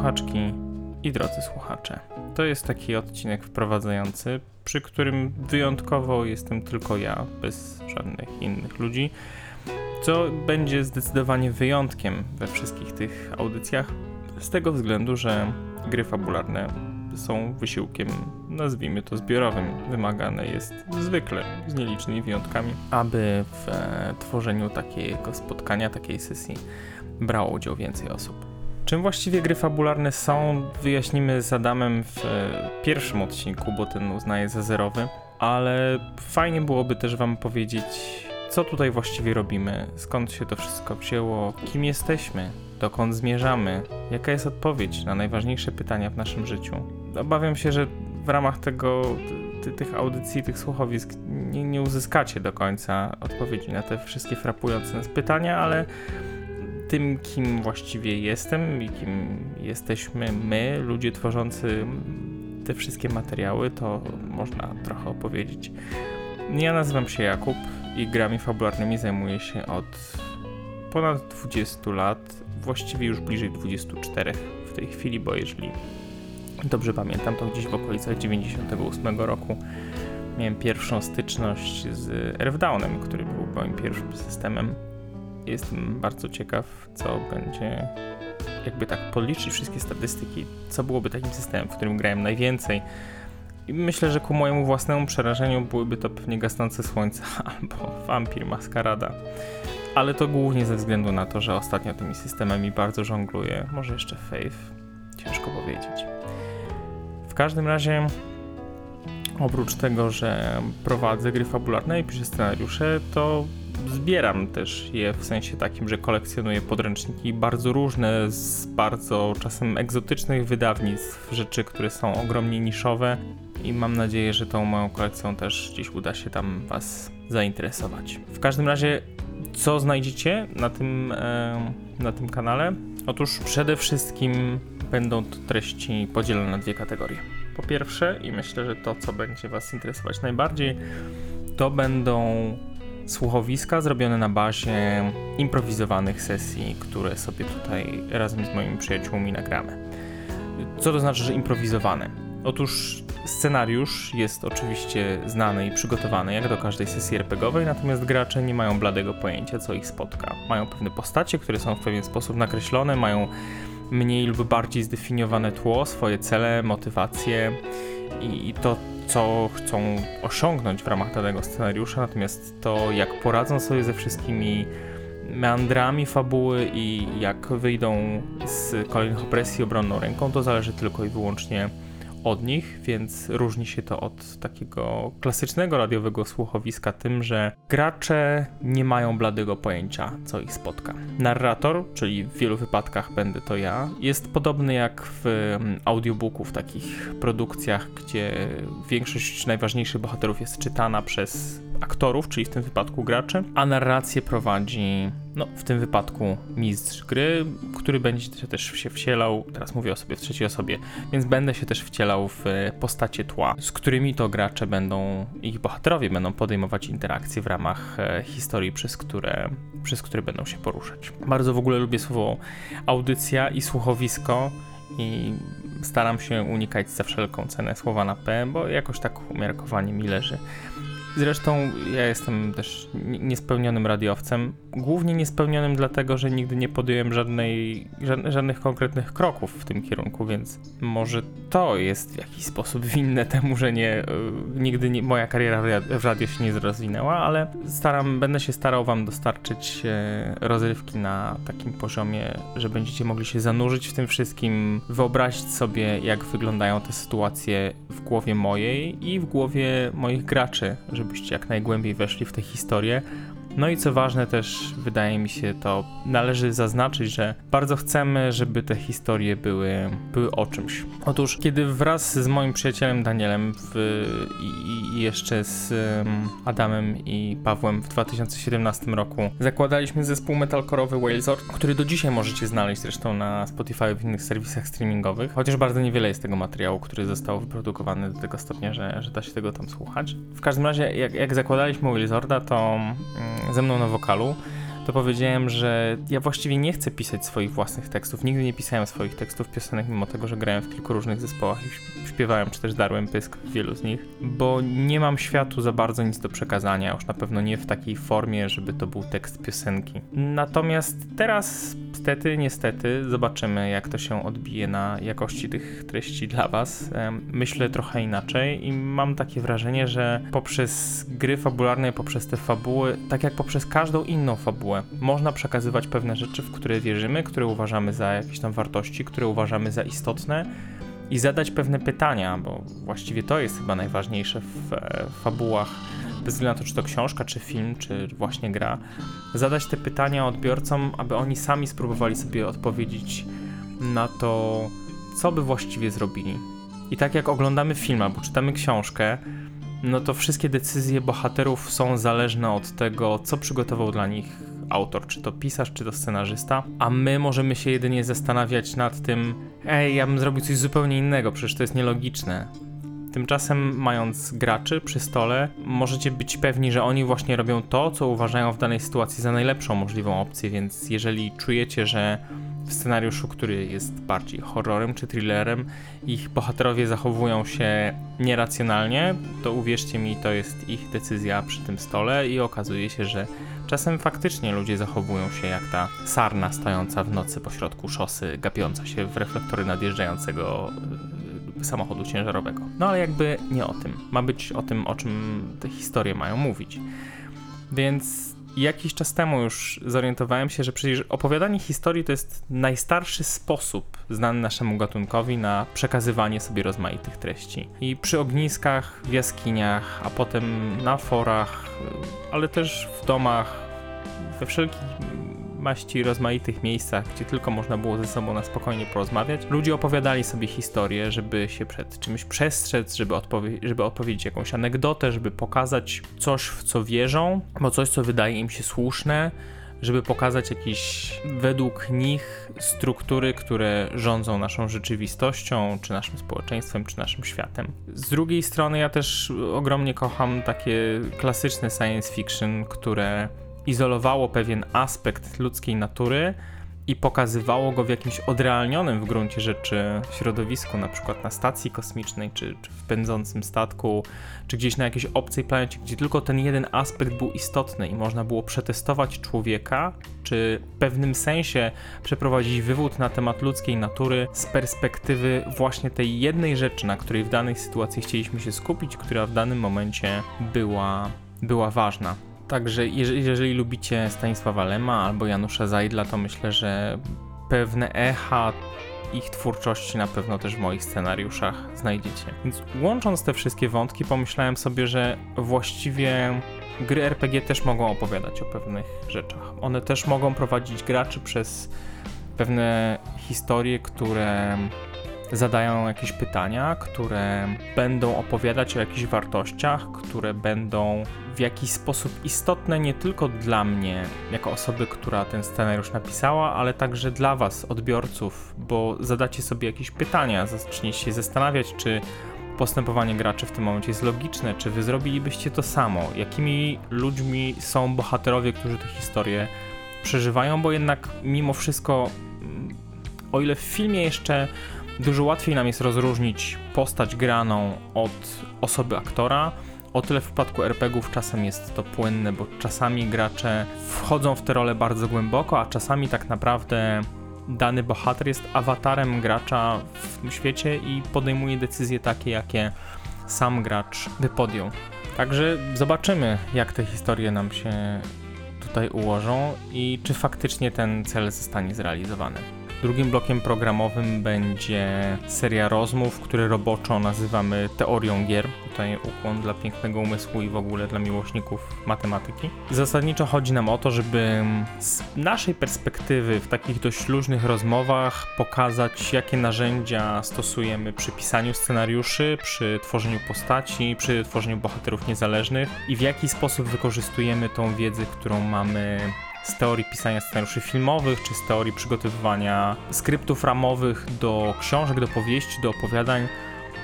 Słuchaczki i drodzy słuchacze. To jest taki odcinek wprowadzający, przy którym wyjątkowo jestem tylko ja, bez żadnych innych ludzi, co będzie zdecydowanie wyjątkiem we wszystkich tych audycjach, z tego względu, że gry fabularne są wysiłkiem, nazwijmy to zbiorowym. Wymagane jest zwykle, z nielicznymi wyjątkami, aby w e, tworzeniu takiego spotkania, takiej sesji brało udział więcej osób. Czym właściwie gry fabularne są, wyjaśnimy z Adamem w e, pierwszym odcinku, bo ten uznaje za zerowy, ale fajnie byłoby też Wam powiedzieć, co tutaj właściwie robimy, skąd się to wszystko wzięło, kim jesteśmy, dokąd zmierzamy, jaka jest odpowiedź na najważniejsze pytania w naszym życiu. Obawiam się, że w ramach tego, ty, tych audycji, tych słuchowisk nie, nie uzyskacie do końca odpowiedzi na te wszystkie frapujące nas pytania, ale tym, kim właściwie jestem i kim jesteśmy my, ludzie tworzący te wszystkie materiały, to można trochę opowiedzieć. Ja nazywam się Jakub i grami fabularnymi zajmuję się od ponad 20 lat, właściwie już bliżej 24 w tej chwili, bo jeżeli dobrze pamiętam, to gdzieś w okolicach 98 roku miałem pierwszą styczność z Earthdownem, który był moim pierwszym systemem Jestem bardzo ciekaw, co będzie, jakby tak policzyć wszystkie statystyki, co byłoby takim systemem, w którym grałem najwięcej. I myślę, że ku mojemu własnemu przerażeniu byłyby to pewnie gasnące słońce albo Vampir Maskarada. Ale to głównie ze względu na to, że ostatnio tymi systemami bardzo żongluję. Może jeszcze Faith. Ciężko powiedzieć. W każdym razie, oprócz tego, że prowadzę gry fabularne i piszę scenariusze, to zbieram też je w sensie takim, że kolekcjonuję podręczniki bardzo różne, z bardzo czasem egzotycznych wydawnictw, rzeczy, które są ogromnie niszowe i mam nadzieję, że tą moją kolekcją też gdzieś uda się tam Was zainteresować. W każdym razie, co znajdziecie na tym, e, na tym kanale? Otóż przede wszystkim będą to treści podzielone na dwie kategorie. Po pierwsze, i myślę, że to, co będzie Was interesować najbardziej, to będą słuchowiska zrobione na bazie improwizowanych sesji, które sobie tutaj razem z moimi przyjaciółmi nagramy. Co to znaczy, że improwizowane? Otóż scenariusz jest oczywiście znany i przygotowany jak do każdej sesji RPGowej, natomiast gracze nie mają bladego pojęcia, co ich spotka. Mają pewne postacie, które są w pewien sposób nakreślone, mają mniej lub bardziej zdefiniowane tło, swoje cele, motywacje i, to, co chcą osiągnąć w ramach danego scenariusza, natomiast to, jak poradzą sobie ze wszystkimi meandrami fabuły i jak wyjdą z kolejnych opresji obronną ręką, to zależy tylko i wyłącznie od nich, więc różni się to od takiego klasycznego radiowego słuchowiska tym, że gracze nie mają bladego pojęcia, co ich spotka. Narrator, czyli w wielu wypadkach będę to ja, jest podobny jak w mm, audiobooku, w takich produkcjach, gdzie większość najważniejszych bohaterów jest czytana przez aktorów, czyli w tym wypadku graczy, a narrację prowadzi, no w tym wypadku mistrz gry, który będzie też się wcielał, teraz mówię o sobie w trzeciej osobie, więc będę się też wcielał w postacie tła, z którymi to gracze będą, ich bohaterowie będą podejmować interakcje w ramach e, historii, przez które, przez które będą się poruszać. Bardzo w ogóle lubię słowo audycja i słuchowisko i staram się unikać za wszelką cenę słowa na P, bo jakoś tak umiarkowanie mi leży. Zresztą ja jestem też niespełnionym radiowcem. Głównie niespełnionym dlatego, że nigdy nie podjąłem żadnej, żadnych konkretnych kroków w tym kierunku, więc może to jest w jakiś sposób winne temu, że nie, e, nigdy nie, moja kariera w radio się nie rozwinęła, ale staram, będę się starał Wam dostarczyć e, rozrywki na takim poziomie, że będziecie mogli się zanurzyć w tym wszystkim, wyobrazić sobie, jak wyglądają te sytuacje w głowie mojej i w głowie moich graczy, żebyście jak najgłębiej weszli w tę historię. No i co ważne też wydaje mi się to należy zaznaczyć, że bardzo chcemy, żeby te historie były, były o czymś. Otóż kiedy wraz z moim przyjacielem Danielem w, i, i, jeszcze z Adamem i Pawłem w 2017 roku zakładaliśmy zespół metalkorowy Whalesort, który do dzisiaj możecie znaleźć zresztą na Spotify i innych serwisach streamingowych, chociaż bardzo niewiele jest tego materiału, który został wyprodukowany do tego stopnia, że, że da się tego tam słuchać. W każdym razie jak, jak zakładaliśmy Whalesorda, to um, ze mną na wokalu to powiedziałem, że ja właściwie nie chcę pisać swoich własnych tekstów. Nigdy nie pisałem swoich tekstów piosenek, mimo tego, że grałem w kilku różnych zespołach i śpiewałem, czy też darłem pysk w wielu z nich, bo nie mam światu za bardzo nic do przekazania, już na pewno nie w takiej formie, żeby to był tekst piosenki. Natomiast teraz, stety, niestety, zobaczymy, jak to się odbije na jakości tych treści dla Was. Myślę trochę inaczej i mam takie wrażenie, że poprzez gry fabularne, poprzez te fabuły, tak jak poprzez każdą inną fabułę, można przekazywać pewne rzeczy, w które wierzymy, które uważamy za jakieś tam wartości, które uważamy za istotne i zadać pewne pytania, bo właściwie to jest chyba najważniejsze w, e, fabułach, bez względu na to, czy to książka, czy film, czy właśnie gra. Zadać te pytania odbiorcom, aby oni sami spróbowali sobie odpowiedzieć na to, co by właściwie zrobili. I tak jak oglądamy film albo czytamy książkę, no to wszystkie decyzje bohaterów są zależne od tego, co przygotował dla nich autor, czy to pisarz, czy to scenarzysta, a my możemy się jedynie zastanawiać nad tym, ej, ja bym zrobił coś zupełnie innego, przecież to jest nielogiczne. Tymczasem, mając graczy przy stole, możecie być pewni, że oni właśnie robią to, co uważają w danej sytuacji za najlepszą możliwą opcję, więc jeżeli czujecie, że w scenariuszu, który jest bardziej horrorem czy thrillerem, ich bohaterowie zachowują się nieracjonalnie, to uwierzcie mi, to jest ich decyzja przy tym stole i okazuje się, że czasem faktycznie ludzie zachowują się jak ta sarna stojąca w nocy pośrodku szosy, gapiąca się w reflektory nadjeżdżającego y, samochodu ciężarowego. No ale jakby nie o tym. Ma być o tym, o czym te historie mają mówić. Więc jakiś czas temu już zorientowałem się, że przecież opowiadanie historii to jest najstarszy sposób znany naszemu gatunkowi na przekazywanie sobie rozmaitych treści. I przy ogniskach, w jaskiniach, a potem na forach, ale też w domach, we wszelkich maści rozmaitych miejscach, gdzie tylko można było ze sobą na spokojnie porozmawiać. Ludzie opowiadali sobie historię, żeby się przed czymś przestrzec, żeby, odpowie żeby opowiedzieć jakąś anegdotę, żeby pokazać coś, w co wierzą, bo coś, co wydaje im się słuszne, żeby pokazać jakieś według nich struktury, które rządzą naszą rzeczywistością, czy naszym społeczeństwem, czy naszym światem. Z drugiej strony ja też ogromnie kocham takie klasyczne science fiction, które izolowało pewien aspekt ludzkiej natury i pokazywało go w jakimś odrealnionym w gruncie rzeczy środowisku, na przykład na stacji kosmicznej, czy, czy w pędzącym statku, czy gdzieś na jakiejś obcej planecie, gdzie tylko ten jeden aspekt był istotny i można było przetestować człowieka, czy w pewnym sensie przeprowadzić wywód na temat ludzkiej natury z perspektywy właśnie tej jednej rzeczy, na której w danej sytuacji chcieliśmy się skupić, która w danym momencie była, była ważna. Także jeżeli, jeżeli lubicie Stanisława Lema albo Janusza Zajdla, to myślę, że pewne echa ich twórczości na pewno też w moich scenariuszach znajdziecie. Więc łącząc te wszystkie wątki, pomyślałem sobie, że właściwie gry RPG też mogą opowiadać o pewnych rzeczach. One też mogą prowadzić graczy przez pewne historie, które zadają jakieś pytania, które będą opowiadać o jakichś wartościach, które będą w jakiś sposób istotne nie tylko dla mnie, jako osoby, która ten scenariusz napisała, ale także dla Was, odbiorców, bo zadacie sobie jakieś pytania, zaczniecie się zastanawiać, czy postępowanie graczy w tym momencie jest logiczne, czy Wy zrobilibyście to samo, jakimi ludźmi są bohaterowie, którzy tę historię przeżywają, bo jednak mimo wszystko, mm, o ile w filmie jeszcze dużo łatwiej nam jest rozróżnić postać graną od osoby aktora, o tyle w przypadku RPGów czasem jest to płynne, bo czasami gracze wchodzą w te role bardzo głęboko, a czasami tak naprawdę dany bohater jest awatarem gracza w tym świecie i podejmuje decyzje takie, jakie sam gracz by podjął. Także zobaczymy, jak te historie nam się tutaj ułożą i czy faktycznie ten cel zostanie zrealizowany. Drugim blokiem programowym będzie seria rozmów, które roboczo nazywamy teorią gier. Tutaj ukłon dla pięknego umysłu i w ogóle dla miłośników matematyki. Zasadniczo chodzi nam o to, żeby z naszej perspektywy w takich dość luźnych rozmowach pokazać, jakie narzędzia stosujemy przy pisaniu scenariuszy, przy tworzeniu postaci, przy tworzeniu bohaterów niezależnych i w jaki sposób wykorzystujemy tą wiedzę, którą mamy z teorii pisania scenariuszy filmowych, czy z teorii przygotowywania skryptów ramowych do książek, do powieści, do opowiadań,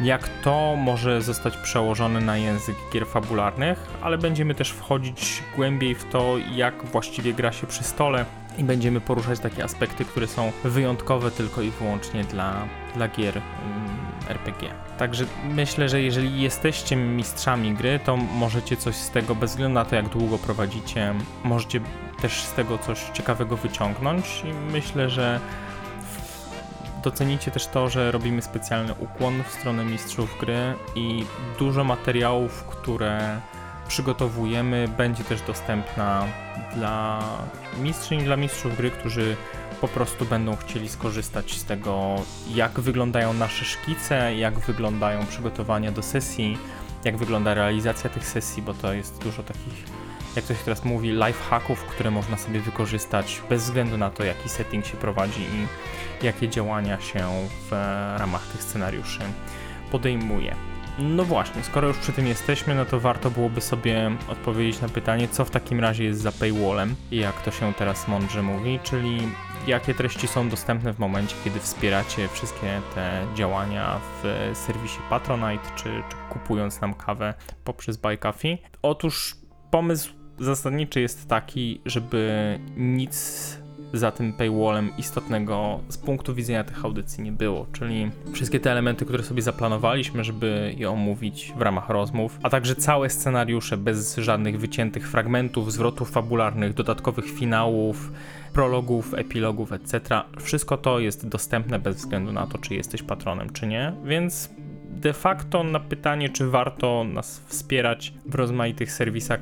jak to może zostać przełożone na język gier fabularnych, ale będziemy też wchodzić głębiej w to, jak właściwie gra się przy stole i będziemy poruszać takie aspekty, które są wyjątkowe tylko i wyłącznie dla, dla gier mm, RPG. Także myślę, że jeżeli jesteście mistrzami gry, to możecie coś z tego, bez względu na to, jak długo prowadzicie, możecie też z tego coś ciekawego wyciągnąć i myślę, że docenicie też to, że robimy specjalny ukłon w stronę mistrzów gry i dużo materiałów, które przygotowujemy, będzie też dostępna dla mistrzyń, dla mistrzów gry, którzy po prostu będą chcieli skorzystać z tego, jak wyglądają nasze szkice, jak wyglądają przygotowania do sesji, jak wygląda realizacja tych sesji, bo to jest dużo takich, jak to się teraz mówi, life hacków, które można sobie wykorzystać bez względu na to, jaki setting się prowadzi i jakie działania się w ramach tych scenariuszy podejmuje. No właśnie, skoro już przy tym jesteśmy, no to warto byłoby sobie odpowiedzieć na pytanie, co w takim razie jest za paywallem i jak to się teraz mądrze mówi, czyli jakie treści są dostępne w momencie, kiedy wspieracie wszystkie te działania w serwisie Patronite, czy, czy kupując nam kawę poprzez Buy Coffee. Otóż pomysł zasadniczy jest taki, żeby nic za tym paywallem istotnego z punktu widzenia tych audycji nie było, czyli wszystkie te elementy, które sobie zaplanowaliśmy, żeby je omówić w ramach rozmów, a także całe scenariusze bez żadnych wyciętych fragmentów, zwrotów fabularnych, dodatkowych finałów, prologów, epilogów, etc. Wszystko to jest dostępne bez względu na to, czy jesteś patronem, czy nie, więc de facto na pytanie, czy warto nas wspierać w rozmaitych serwisach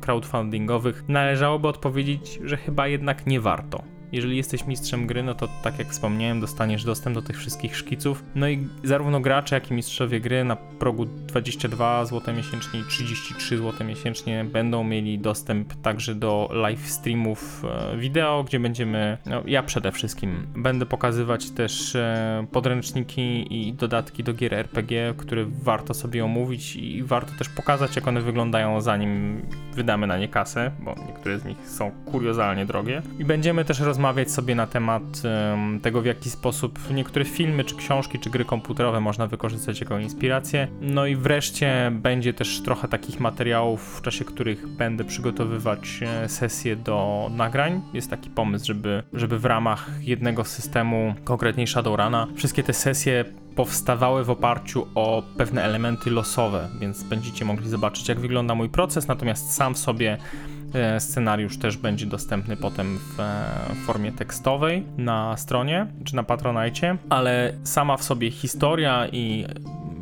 crowdfundingowych, należałoby odpowiedzieć, że chyba jednak nie warto. Jeżeli jesteś mistrzem gry, no to tak jak wspomniałem, dostaniesz dostęp do tych wszystkich szkiców. No i zarówno gracze, jak i mistrzowie gry na progu 22 zł miesięcznie i 33 zł miesięcznie będą mieli dostęp także do live streamów e, wideo, gdzie będziemy, no ja przede wszystkim będę pokazywać też e, podręczniki i dodatki do gier RPG, które warto sobie omówić i warto też pokazać, jak one wyglądają, zanim wydamy na nie kasę, bo niektóre z nich są kuriozalnie drogie. I będziemy też rozmawiać rozmawiać sobie na temat um, tego, w jaki sposób niektóre filmy, czy książki, czy gry komputerowe można wykorzystać jako inspirację. No i wreszcie będzie też trochę takich materiałów, w czasie których będę przygotowywać e, sesje do nagrań. Jest taki pomysł, żeby, żeby w ramach jednego systemu, konkretniej Shadowruna, wszystkie te sesje powstawały w oparciu o pewne elementy losowe, więc będziecie mogli zobaczyć, jak wygląda mój proces, natomiast sam sobie scenariusz też będzie dostępny potem w e, formie tekstowej na stronie czy na Patronite, ale sama w sobie historia i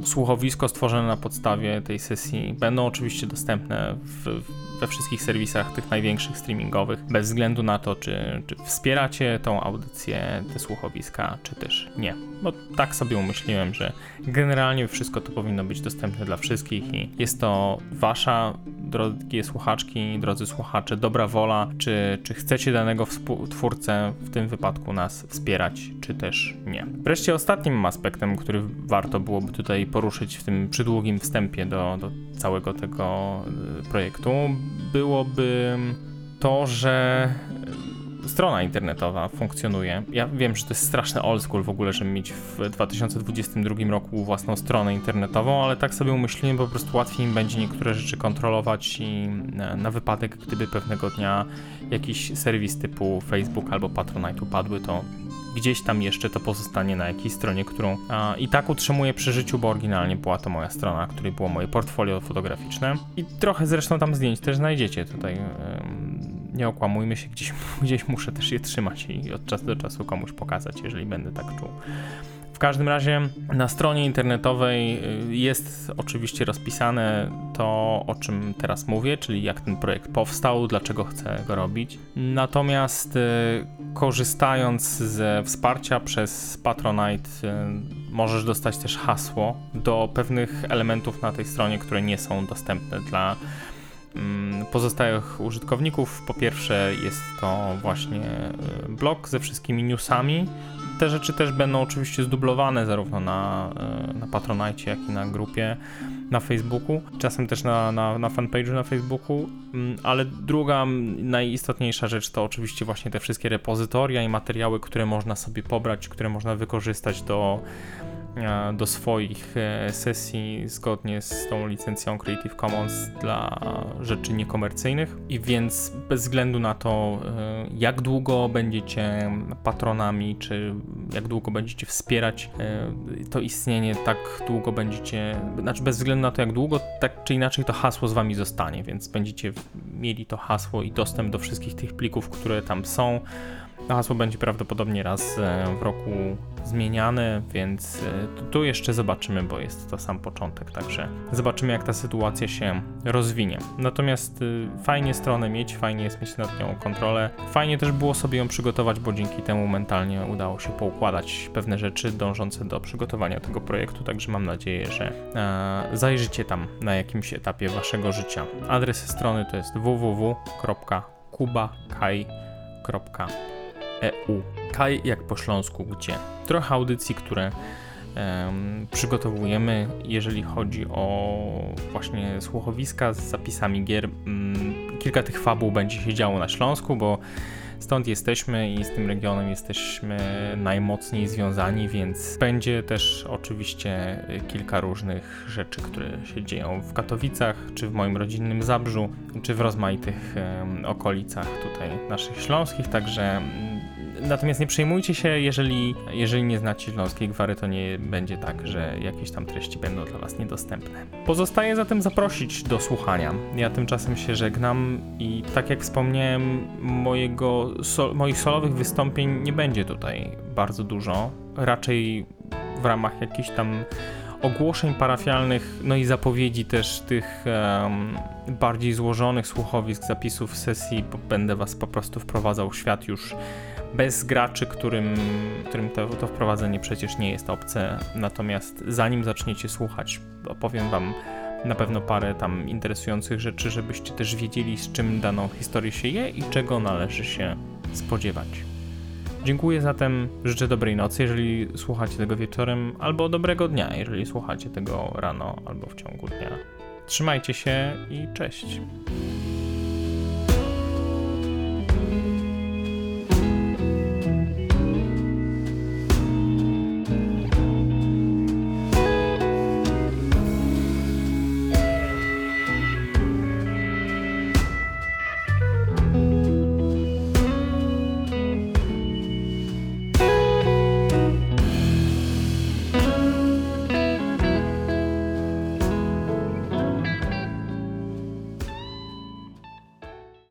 słuchowisko stworzone na podstawie tej sesji będą oczywiście dostępne w, we wszystkich serwisach tych największych streamingowych, bez względu na to, czy, czy wspieracie tą audycję, te słuchowiska, czy też nie. Bo tak sobie umyśliłem, że generalnie wszystko to powinno być dostępne dla wszystkich i jest to wasza, drogie słuchaczki, drodzy słuchacze, dobra wola, czy, czy chcecie danego twórcę, w tym wypadku nas wspierać, czy też nie. Wreszcie ostatnim aspektem, który warto byłoby tutaj poruszyć w tym przydługim wstępie do, do całego tego y, projektu, byłoby to, że strona internetowa funkcjonuje. Ja wiem, że to jest straszny old school w ogóle, żeby mieć w 2022 roku własną stronę internetową, ale tak sobie umyśliłem, po prostu łatwiej im będzie niektóre rzeczy kontrolować i na, na wypadek, gdyby pewnego dnia jakiś serwis typu Facebook albo Patronite upadły, to gdzieś tam jeszcze to pozostanie na jakiejś stronie, którą a, i tak utrzymuję przy życiu, bo oryginalnie była to moja strona, której było moje portfolio fotograficzne i trochę zresztą tam zdjęć też znajdziecie tutaj. Nie okłamujmy się, gdzieś, gdzieś muszę też je trzymać i od czasu do czasu komuś pokazać, jeżeli będę tak czuł każdym razie na stronie internetowej y, jest oczywiście rozpisane to, o czym teraz mówię, czyli jak ten projekt powstał, dlaczego chcę go robić. Natomiast y, korzystając ze wsparcia przez Patronite, y, możesz dostać też hasło do pewnych elementów na tej stronie, które nie są dostępne dla pozostałych użytkowników. Po pierwsze, jest to właśnie blog ze wszystkimi newsami te rzeczy też będą oczywiście zdublowane zarówno na, e, na Patronite, jak i na grupie na Facebooku, czasem też na, na, na fanpage'u na Facebooku, mm, ale druga najistotniejsza rzecz to oczywiście właśnie te wszystkie repozytoria i materiały, które można sobie pobrać, które można wykorzystać do e, do swoich e, sesji zgodnie z tą licencją Creative Commons dla rzeczy niekomercyjnych. I więc bez względu na to, e, jak długo będziecie patronami, czy jak długo będziecie wspierać e, to istnienie, tak długo będziecie, znaczy bez względu na to, jak długo, tak czy inaczej to hasło z wami zostanie, więc będziecie mieli to hasło i dostęp do wszystkich tych plików, które tam są. Hasło będzie prawdopodobnie raz e, w roku zmieniane, więc e, tu jeszcze zobaczymy, bo jest to sam początek, także zobaczymy jak ta sytuacja się rozwinie. Natomiast y, fajnie stronę mieć, fajnie jest mieć nad nią kontrolę. Fajnie też było sobie ją przygotować, bo dzięki temu mentalnie udało się poukładać pewne rzeczy dążące do przygotowania tego projektu, także mam nadzieję, że e, zajrzycie tam na jakimś etapie waszego życia. Adres strony to jest www.kubakai.com EU. Kaj jak po śląsku, gdzie trochę audycji, które em, przygotowujemy, jeżeli chodzi o właśnie słuchowiska z zapisami gier. Mm, kilka tych fabuł będzie się działo na Śląsku, bo stąd jesteśmy i z tym regionem jesteśmy najmocniej związani, więc będzie też oczywiście kilka różnych rzeczy, które się dzieją w Katowicach, czy w moim rodzinnym Zabrzu, czy w rozmaitych okolicach tutaj naszych śląskich, także mm, Natomiast nie przejmujcie się, jeżeli, jeżeli nie znacie śląskiej gwary, to nie będzie tak, że jakieś tam treści będą dla Was niedostępne. Pozostaje zatem zaprosić do słuchania. Ja tymczasem się żegnam i tak jak wspomniałem, mojego, moich solowych wystąpień nie będzie tutaj bardzo dużo. Raczej w ramach jakichś tam ogłoszeń parafialnych, no i zapowiedzi też tych um, bardziej złożonych słuchowisk, zapisów sesji, będę Was po prostu wprowadzał w świat już bez graczy, którym, którym to, to wprowadzenie przecież nie jest obce. Natomiast zanim zaczniecie słuchać, opowiem Wam na pewno parę tam interesujących rzeczy, żebyście też wiedzieli, z czym daną historię się je i czego należy się spodziewać. Dziękuję zatem, życzę dobrej nocy, jeżeli słuchacie tego wieczorem, albo dobrego dnia, jeżeli słuchacie tego rano albo w ciągu dnia. Trzymajcie się i cześć.